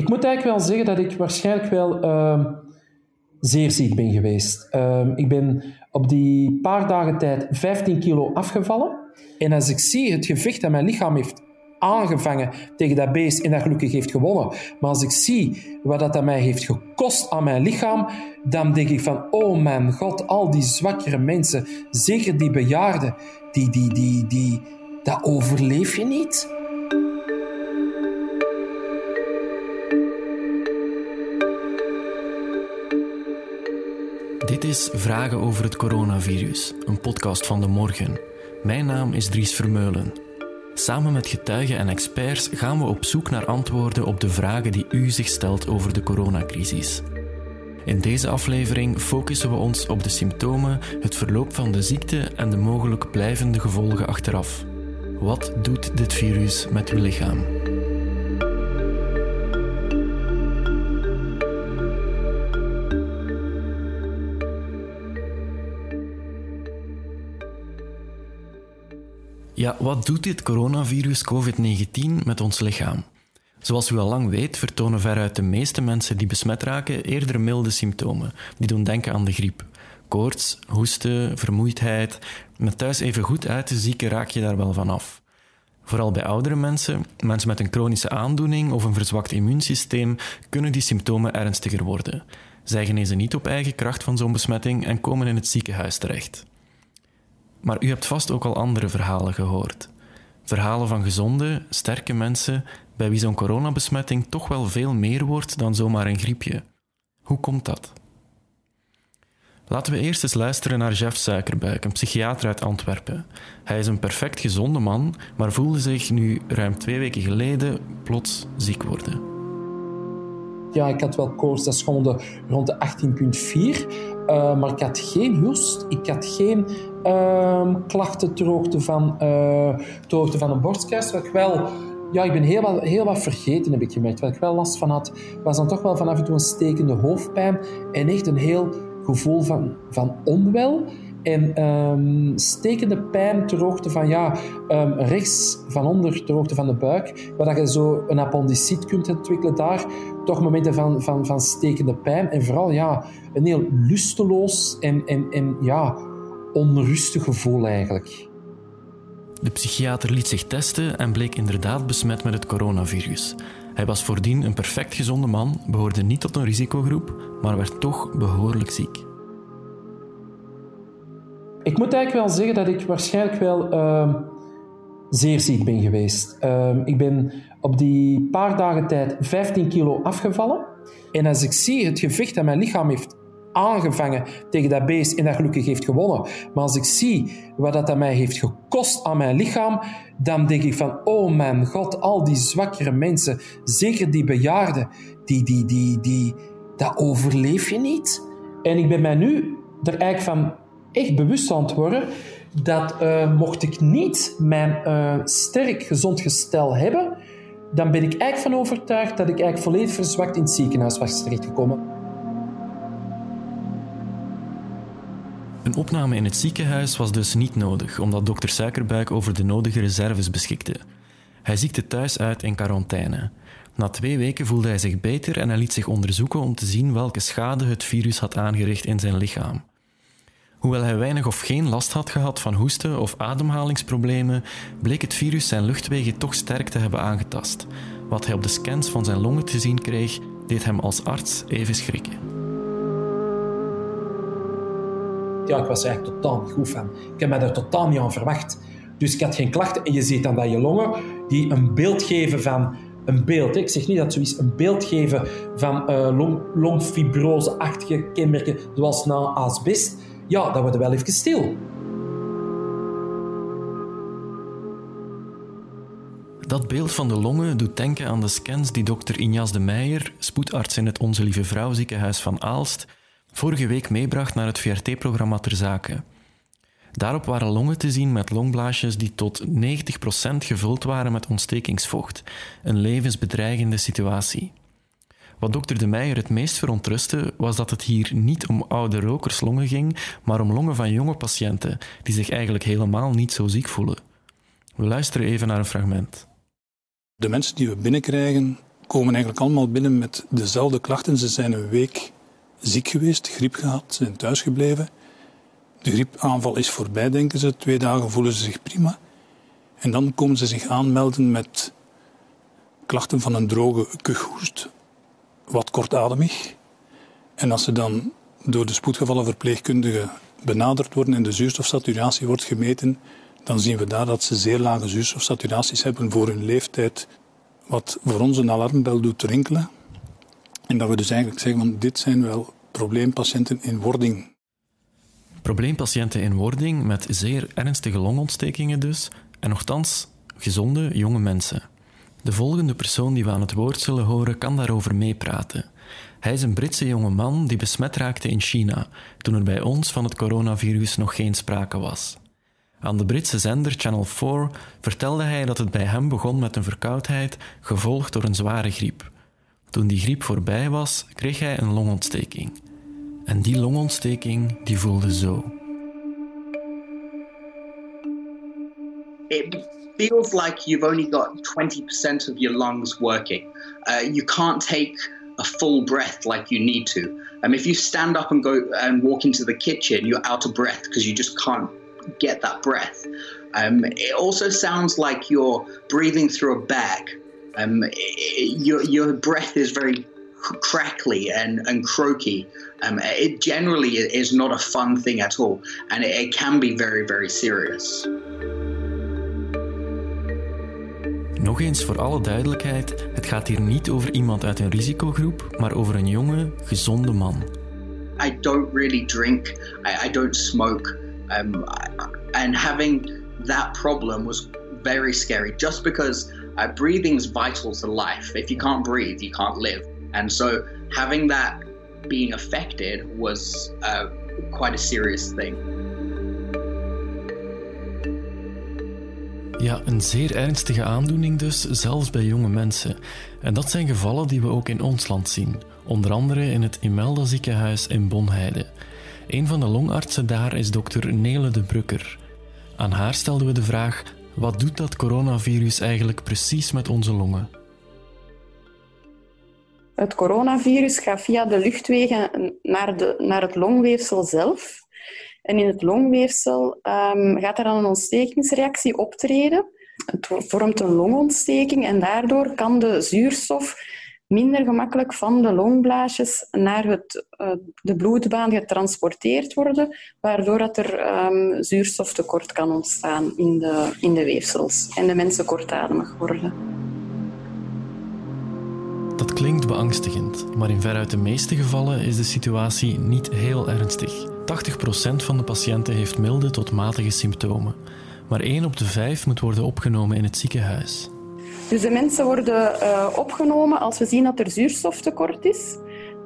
Ik moet eigenlijk wel zeggen dat ik waarschijnlijk wel ehm, zeer ziek ben geweest. Ehm, ik ben op die paar dagen tijd 15 kilo afgevallen. En als ik zie het gevecht dat mijn lichaam heeft aangevangen tegen dat beest en dat gelukkig heeft gewonnen. Maar als ik zie wat dat mij heeft gekost aan mijn lichaam, dan denk ik van, oh mijn god, al die zwakkere mensen, zeker die bejaarden, die, die, die, die, dat overleef je niet. Dit is Vragen over het coronavirus, een podcast van de morgen. Mijn naam is Dries Vermeulen. Samen met getuigen en experts gaan we op zoek naar antwoorden op de vragen die u zich stelt over de coronacrisis. In deze aflevering focussen we ons op de symptomen, het verloop van de ziekte en de mogelijk blijvende gevolgen achteraf. Wat doet dit virus met uw lichaam? Ja, wat doet dit coronavirus COVID-19 met ons lichaam? Zoals u al lang weet, vertonen veruit de meeste mensen die besmet raken eerder milde symptomen, die doen denken aan de griep. Koorts, hoesten, vermoeidheid. Met thuis even goed uit te zieken raak je daar wel van af. Vooral bij oudere mensen, mensen met een chronische aandoening of een verzwakt immuunsysteem, kunnen die symptomen ernstiger worden. Zij genezen niet op eigen kracht van zo'n besmetting en komen in het ziekenhuis terecht. Maar u hebt vast ook al andere verhalen gehoord. Verhalen van gezonde, sterke mensen bij wie zo'n coronabesmetting toch wel veel meer wordt dan zomaar een griepje. Hoe komt dat? Laten we eerst eens luisteren naar Jeff Suikerbuik, een psychiater uit Antwerpen. Hij is een perfect gezonde man, maar voelde zich nu ruim twee weken geleden plots ziek worden. Ja, ik had wel koorts, dat is gewoon de, rond de 18,4. Uh, maar ik had geen hoest, ik had geen uh, klachten ter hoogte van, uh, ter hoogte van een borstkas. Wat ik wel, ja, ik ben heel wat, heel wat vergeten, heb ik gemerkt. Wat ik wel last van had, was dan toch wel van af en toe een stekende hoofdpijn en echt een heel gevoel van, van onwel. En um, stekende pijn ter hoogte van, ja, um, rechts van onder, ter hoogte van de buik, waar je zo een appendiciet kunt ontwikkelen daar. Toch momenten van, van, van stekende pijn. En vooral, ja, een heel lusteloos en, en, en ja, onrustig gevoel eigenlijk. De psychiater liet zich testen en bleek inderdaad besmet met het coronavirus. Hij was voordien een perfect gezonde man, behoorde niet tot een risicogroep, maar werd toch behoorlijk ziek. Ik moet eigenlijk wel zeggen dat ik waarschijnlijk wel uh, zeer ziek ben geweest. Uh, ik ben op die paar dagen tijd 15 kilo afgevallen. En als ik zie het gevecht dat mijn lichaam heeft aangevangen tegen dat beest en dat gelukkig heeft gewonnen. Maar als ik zie wat dat mij heeft gekost aan mijn lichaam, dan denk ik van, oh mijn god, al die zwakkere mensen, zeker die bejaarden, die, die, die, die, dat overleef je niet. En ik ben mij nu er eigenlijk van echt bewust aan het worden dat uh, mocht ik niet mijn uh, sterk gezond gestel hebben, dan ben ik eigenlijk van overtuigd dat ik eigenlijk volledig verzwakt in het ziekenhuis was terechtgekomen. Een opname in het ziekenhuis was dus niet nodig, omdat dokter Suikerbuik over de nodige reserves beschikte. Hij ziekte thuis uit in quarantaine. Na twee weken voelde hij zich beter en hij liet zich onderzoeken om te zien welke schade het virus had aangericht in zijn lichaam. Hoewel hij weinig of geen last had gehad van hoesten of ademhalingsproblemen, bleek het virus zijn luchtwegen toch sterk te hebben aangetast. Wat hij op de scans van zijn longen te zien kreeg, deed hem als arts even schrikken. Ja, ik was eigenlijk totaal niet goed van. Ik heb mij daar totaal niet aan verwacht. Dus ik had geen klachten. En je ziet dan dat je longen, die een beeld geven van een beeld. Ik zeg niet dat zoiets een beeld geven van uh, long, longfibrose-achtige kenmerken, zoals na asbest ja, dan worden wel even stil. Dat beeld van de longen doet denken aan de scans die dokter Injas de Meijer, spoedarts in het Onze Lieve Vrouw ziekenhuis van Aalst, vorige week meebracht naar het VRT-programma Ter Zake. Daarop waren longen te zien met longblaasjes die tot 90% gevuld waren met ontstekingsvocht, een levensbedreigende situatie. Wat dokter De Meijer het meest verontrustte, was dat het hier niet om oude rokerslongen ging, maar om longen van jonge patiënten, die zich eigenlijk helemaal niet zo ziek voelen. We luisteren even naar een fragment. De mensen die we binnenkrijgen, komen eigenlijk allemaal binnen met dezelfde klachten. Ze zijn een week ziek geweest, griep gehad, zijn thuisgebleven. De griepaanval is voorbij, denken ze. Twee dagen voelen ze zich prima. En dan komen ze zich aanmelden met klachten van een droge kuchhoest, wat kortademig. En als ze dan door de spoedgevallenverpleegkundige benaderd worden en de zuurstofsaturatie wordt gemeten, dan zien we daar dat ze zeer lage zuurstofsaturaties hebben voor hun leeftijd, wat voor ons een alarmbel doet rinkelen. En dat we dus eigenlijk zeggen van dit zijn wel probleempatiënten in wording. Probleempatiënten in wording met zeer ernstige longontstekingen dus, en nogthans gezonde jonge mensen. De volgende persoon die we aan het woord zullen horen kan daarover meepraten. Hij is een Britse jonge man die besmet raakte in China, toen er bij ons van het coronavirus nog geen sprake was. Aan de Britse zender Channel 4 vertelde hij dat het bij hem begon met een verkoudheid, gevolgd door een zware griep. Toen die griep voorbij was, kreeg hij een longontsteking. En die longontsteking die voelde zo. It feels like you've only got 20% of your lungs working. Uh, you can't take a full breath like you need to. Um, if you stand up and go and walk into the kitchen, you're out of breath because you just can't get that breath. Um, it also sounds like you're breathing through a bag. Um, your, your breath is very crackly and, and croaky. Um, it generally is not a fun thing at all, and it, it can be very, very serious. Nog eens voor alle duidelijkheid: het gaat hier niet over iemand uit een risicogroep, maar over een jonge, gezonde man. I don't really drink, I, I don't smoke, um, and having that problem was very scary just because uh, breathing is vital to life. If you can't breathe, you can't live. And so having that being affected was uh, quite a serious thing. Ja, een zeer ernstige aandoening dus, zelfs bij jonge mensen. En dat zijn gevallen die we ook in ons land zien, onder andere in het Imelda ziekenhuis in Bonheide. Een van de longartsen daar is dokter Nele de Brukker. Aan haar stelden we de vraag: wat doet dat coronavirus eigenlijk precies met onze longen? Het coronavirus gaat via de luchtwegen naar, de, naar het longweefsel zelf. En in het longweefsel um, gaat er dan een ontstekingsreactie optreden. Het vormt een longontsteking en daardoor kan de zuurstof minder gemakkelijk van de longblaasjes naar het, uh, de bloedbaan getransporteerd worden, waardoor dat er um, zuurstoftekort kan ontstaan in de, in de weefsels en de mensen kortademig worden. Dat klinkt beangstigend, maar in veruit de meeste gevallen is de situatie niet heel ernstig. 80% van de patiënten heeft milde tot matige symptomen, maar 1 op de 5 moet worden opgenomen in het ziekenhuis. Dus de mensen worden uh, opgenomen als we zien dat er zuurstoftekort is.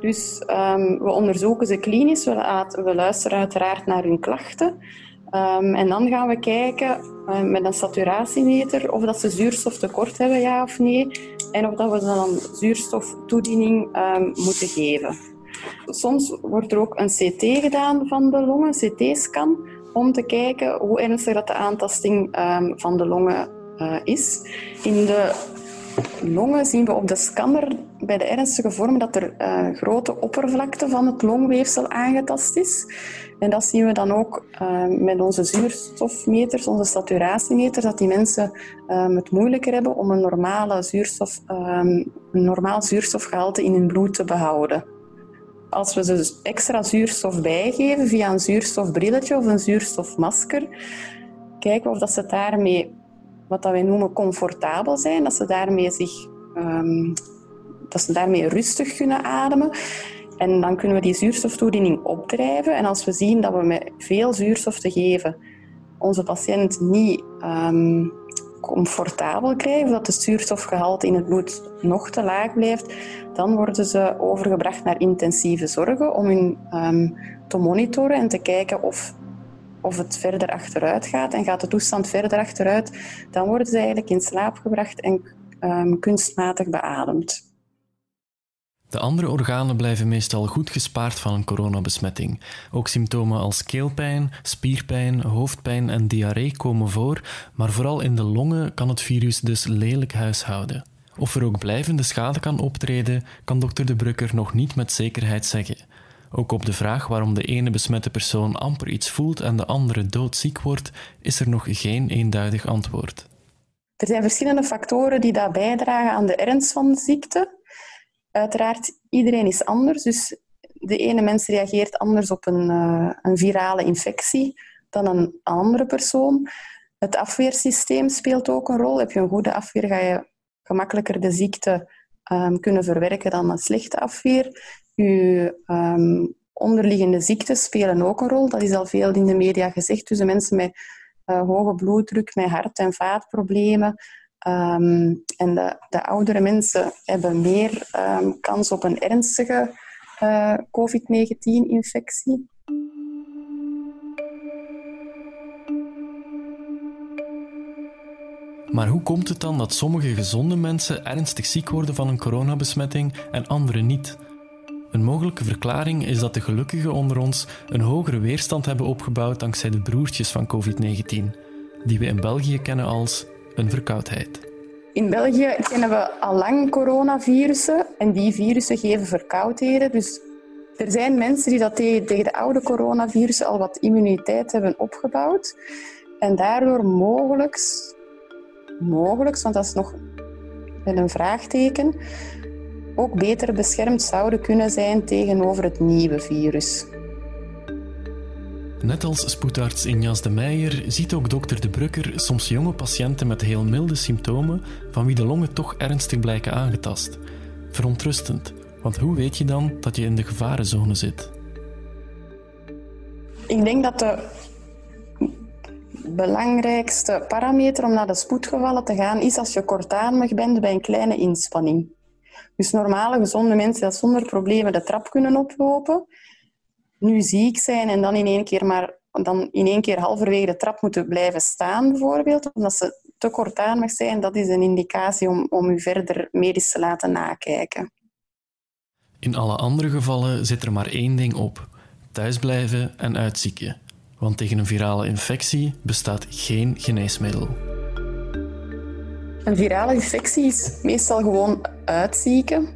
Dus um, we onderzoeken ze klinisch, we, we, luisteren uiteraard naar hun klachten. Um, en dan gaan we kijken uh, met een saturatiemeter of dat ze zuurstoftekort hebben, ja of nee. En of dat we dan zuurstoftoediening um, moeten geven. Soms wordt er ook een CT gedaan van de longen, CT-scan, om te kijken hoe ernstig dat de aantasting van de longen is. In de longen zien we op de scanner bij de ernstige vormen dat er uh, grote oppervlakte van het longweefsel aangetast is. En dat zien we dan ook uh, met onze zuurstofmeters, onze saturatiemeters, dat die mensen het moeilijker hebben om een, normale zuurstof, een normaal zuurstofgehalte in hun bloed te behouden. Als we ze extra zuurstof bijgeven via een zuurstofbrilletje of een zuurstofmasker, kijken we of dat ze daarmee, wat dat wij noemen, comfortabel zijn, dat ze daarmee, zich, um, dat ze daarmee rustig kunnen ademen. En dan kunnen we die zuurstoftoediening opdrijven. En als we zien dat we met veel zuurstof te geven onze patiënt niet um, comfortabel krijgen, dat de zuurstofgehalte in het bloed nog te laag blijft, dan worden ze overgebracht naar intensieve zorgen om hun um, te monitoren en te kijken of, of het verder achteruit gaat. En gaat de toestand verder achteruit, dan worden ze eigenlijk in slaap gebracht en um, kunstmatig beademd. De andere organen blijven meestal goed gespaard van een coronabesmetting. Ook symptomen als keelpijn, spierpijn, hoofdpijn en diarree komen voor, maar vooral in de longen kan het virus dus lelijk huishouden. Of er ook blijvende schade kan optreden, kan dokter De Brukker nog niet met zekerheid zeggen. Ook op de vraag waarom de ene besmette persoon amper iets voelt en de andere doodziek wordt, is er nog geen eenduidig antwoord. Er zijn verschillende factoren die daar bijdragen aan de ernst van de ziekte. Uiteraard, iedereen is anders. Dus de ene mens reageert anders op een, uh, een virale infectie dan een andere persoon. Het afweersysteem speelt ook een rol. Heb je een goede afweer, ga je gemakkelijker de ziekte um, kunnen verwerken dan een slechte afweer. Je um, onderliggende ziekten spelen ook een rol. Dat is al veel in de media gezegd. Dus de mensen met uh, hoge bloeddruk, met hart- en vaatproblemen. Um, en de, de, oudere mensen hebben meer kans op een ernstige uh, COVID-19-infectie. Maar hoe komt het dan dat sommige gezonde mensen ernstig ziek worden van een coronabesmetting en anderen niet? Een mogelijke verklaring is dat de gelukkigen onder ons een hogere weerstand hebben opgebouwd dankzij de broertjes van COVID-19, die we in België kennen als een verkoudheid. In België kennen we al lang coronavirussen en die virussen geven verkoudheden. Dus er zijn mensen die dat tegen, de oude coronavirussen al wat immuniteit hebben opgebouwd en daardoor mogelijk mogelijk, want dat is nog een vraagteken, ook beter beschermd zouden kunnen zijn tegenover het nieuwe virus. Net als spoedarts Injas de Meijer ziet ook dokter De Brukker soms jonge patiënten met heel milde symptomen van wie de longen toch ernstig blijken aangetast. Verontrustend, want hoe weet je dan dat je in de gevarenzone zit? Ik denk dat de belangrijkste parameter om naar de spoedgevallen te gaan is als je kortademig bent bij een kleine inspanning. Dus normale, gezonde mensen die zonder problemen de trap kunnen oplopen, nu ziek zijn en dan in één keer maar dan in één keer halverwege de trap moeten blijven staan, bijvoorbeeld, omdat ze te kortademig zijn, dat is een indicatie om, om u verder medisch te laten nakijken. In alle andere gevallen zit er maar één ding op: thuisblijven en uitzieken want tegen een virale infectie bestaat geen geneesmiddel. Een virale infectie is meestal gewoon uitzieken.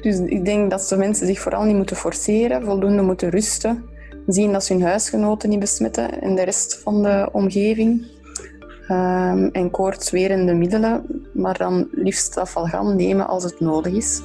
Dus ik denk dat de mensen zich vooral niet moeten forceren, voldoende moeten rusten, zien dat ze hun huisgenoten niet besmetten en de rest van de omgeving. Um, en koortswerende middelen, maar dan liefst afvalgan nemen als het nodig is.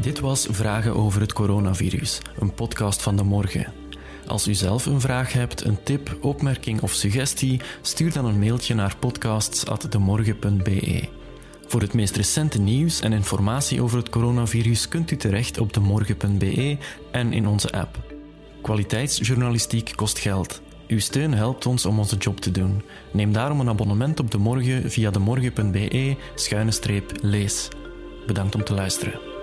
Dit was Vragen over het coronavirus, een podcast van de morgen. Als u zelf een vraag hebt, een tip, opmerking of suggestie, stuur dan een mailtje naar podcasts.demorgen.be. Voor het meest recente nieuws en informatie over het coronavirus kunt u terecht op demorgen.be en in onze app. Kwaliteitsjournalistiek kost geld. Uw steun helpt ons om onze job te doen. Neem daarom een abonnement op De Morgen via demorgen.be-lees. Bedankt om te luisteren.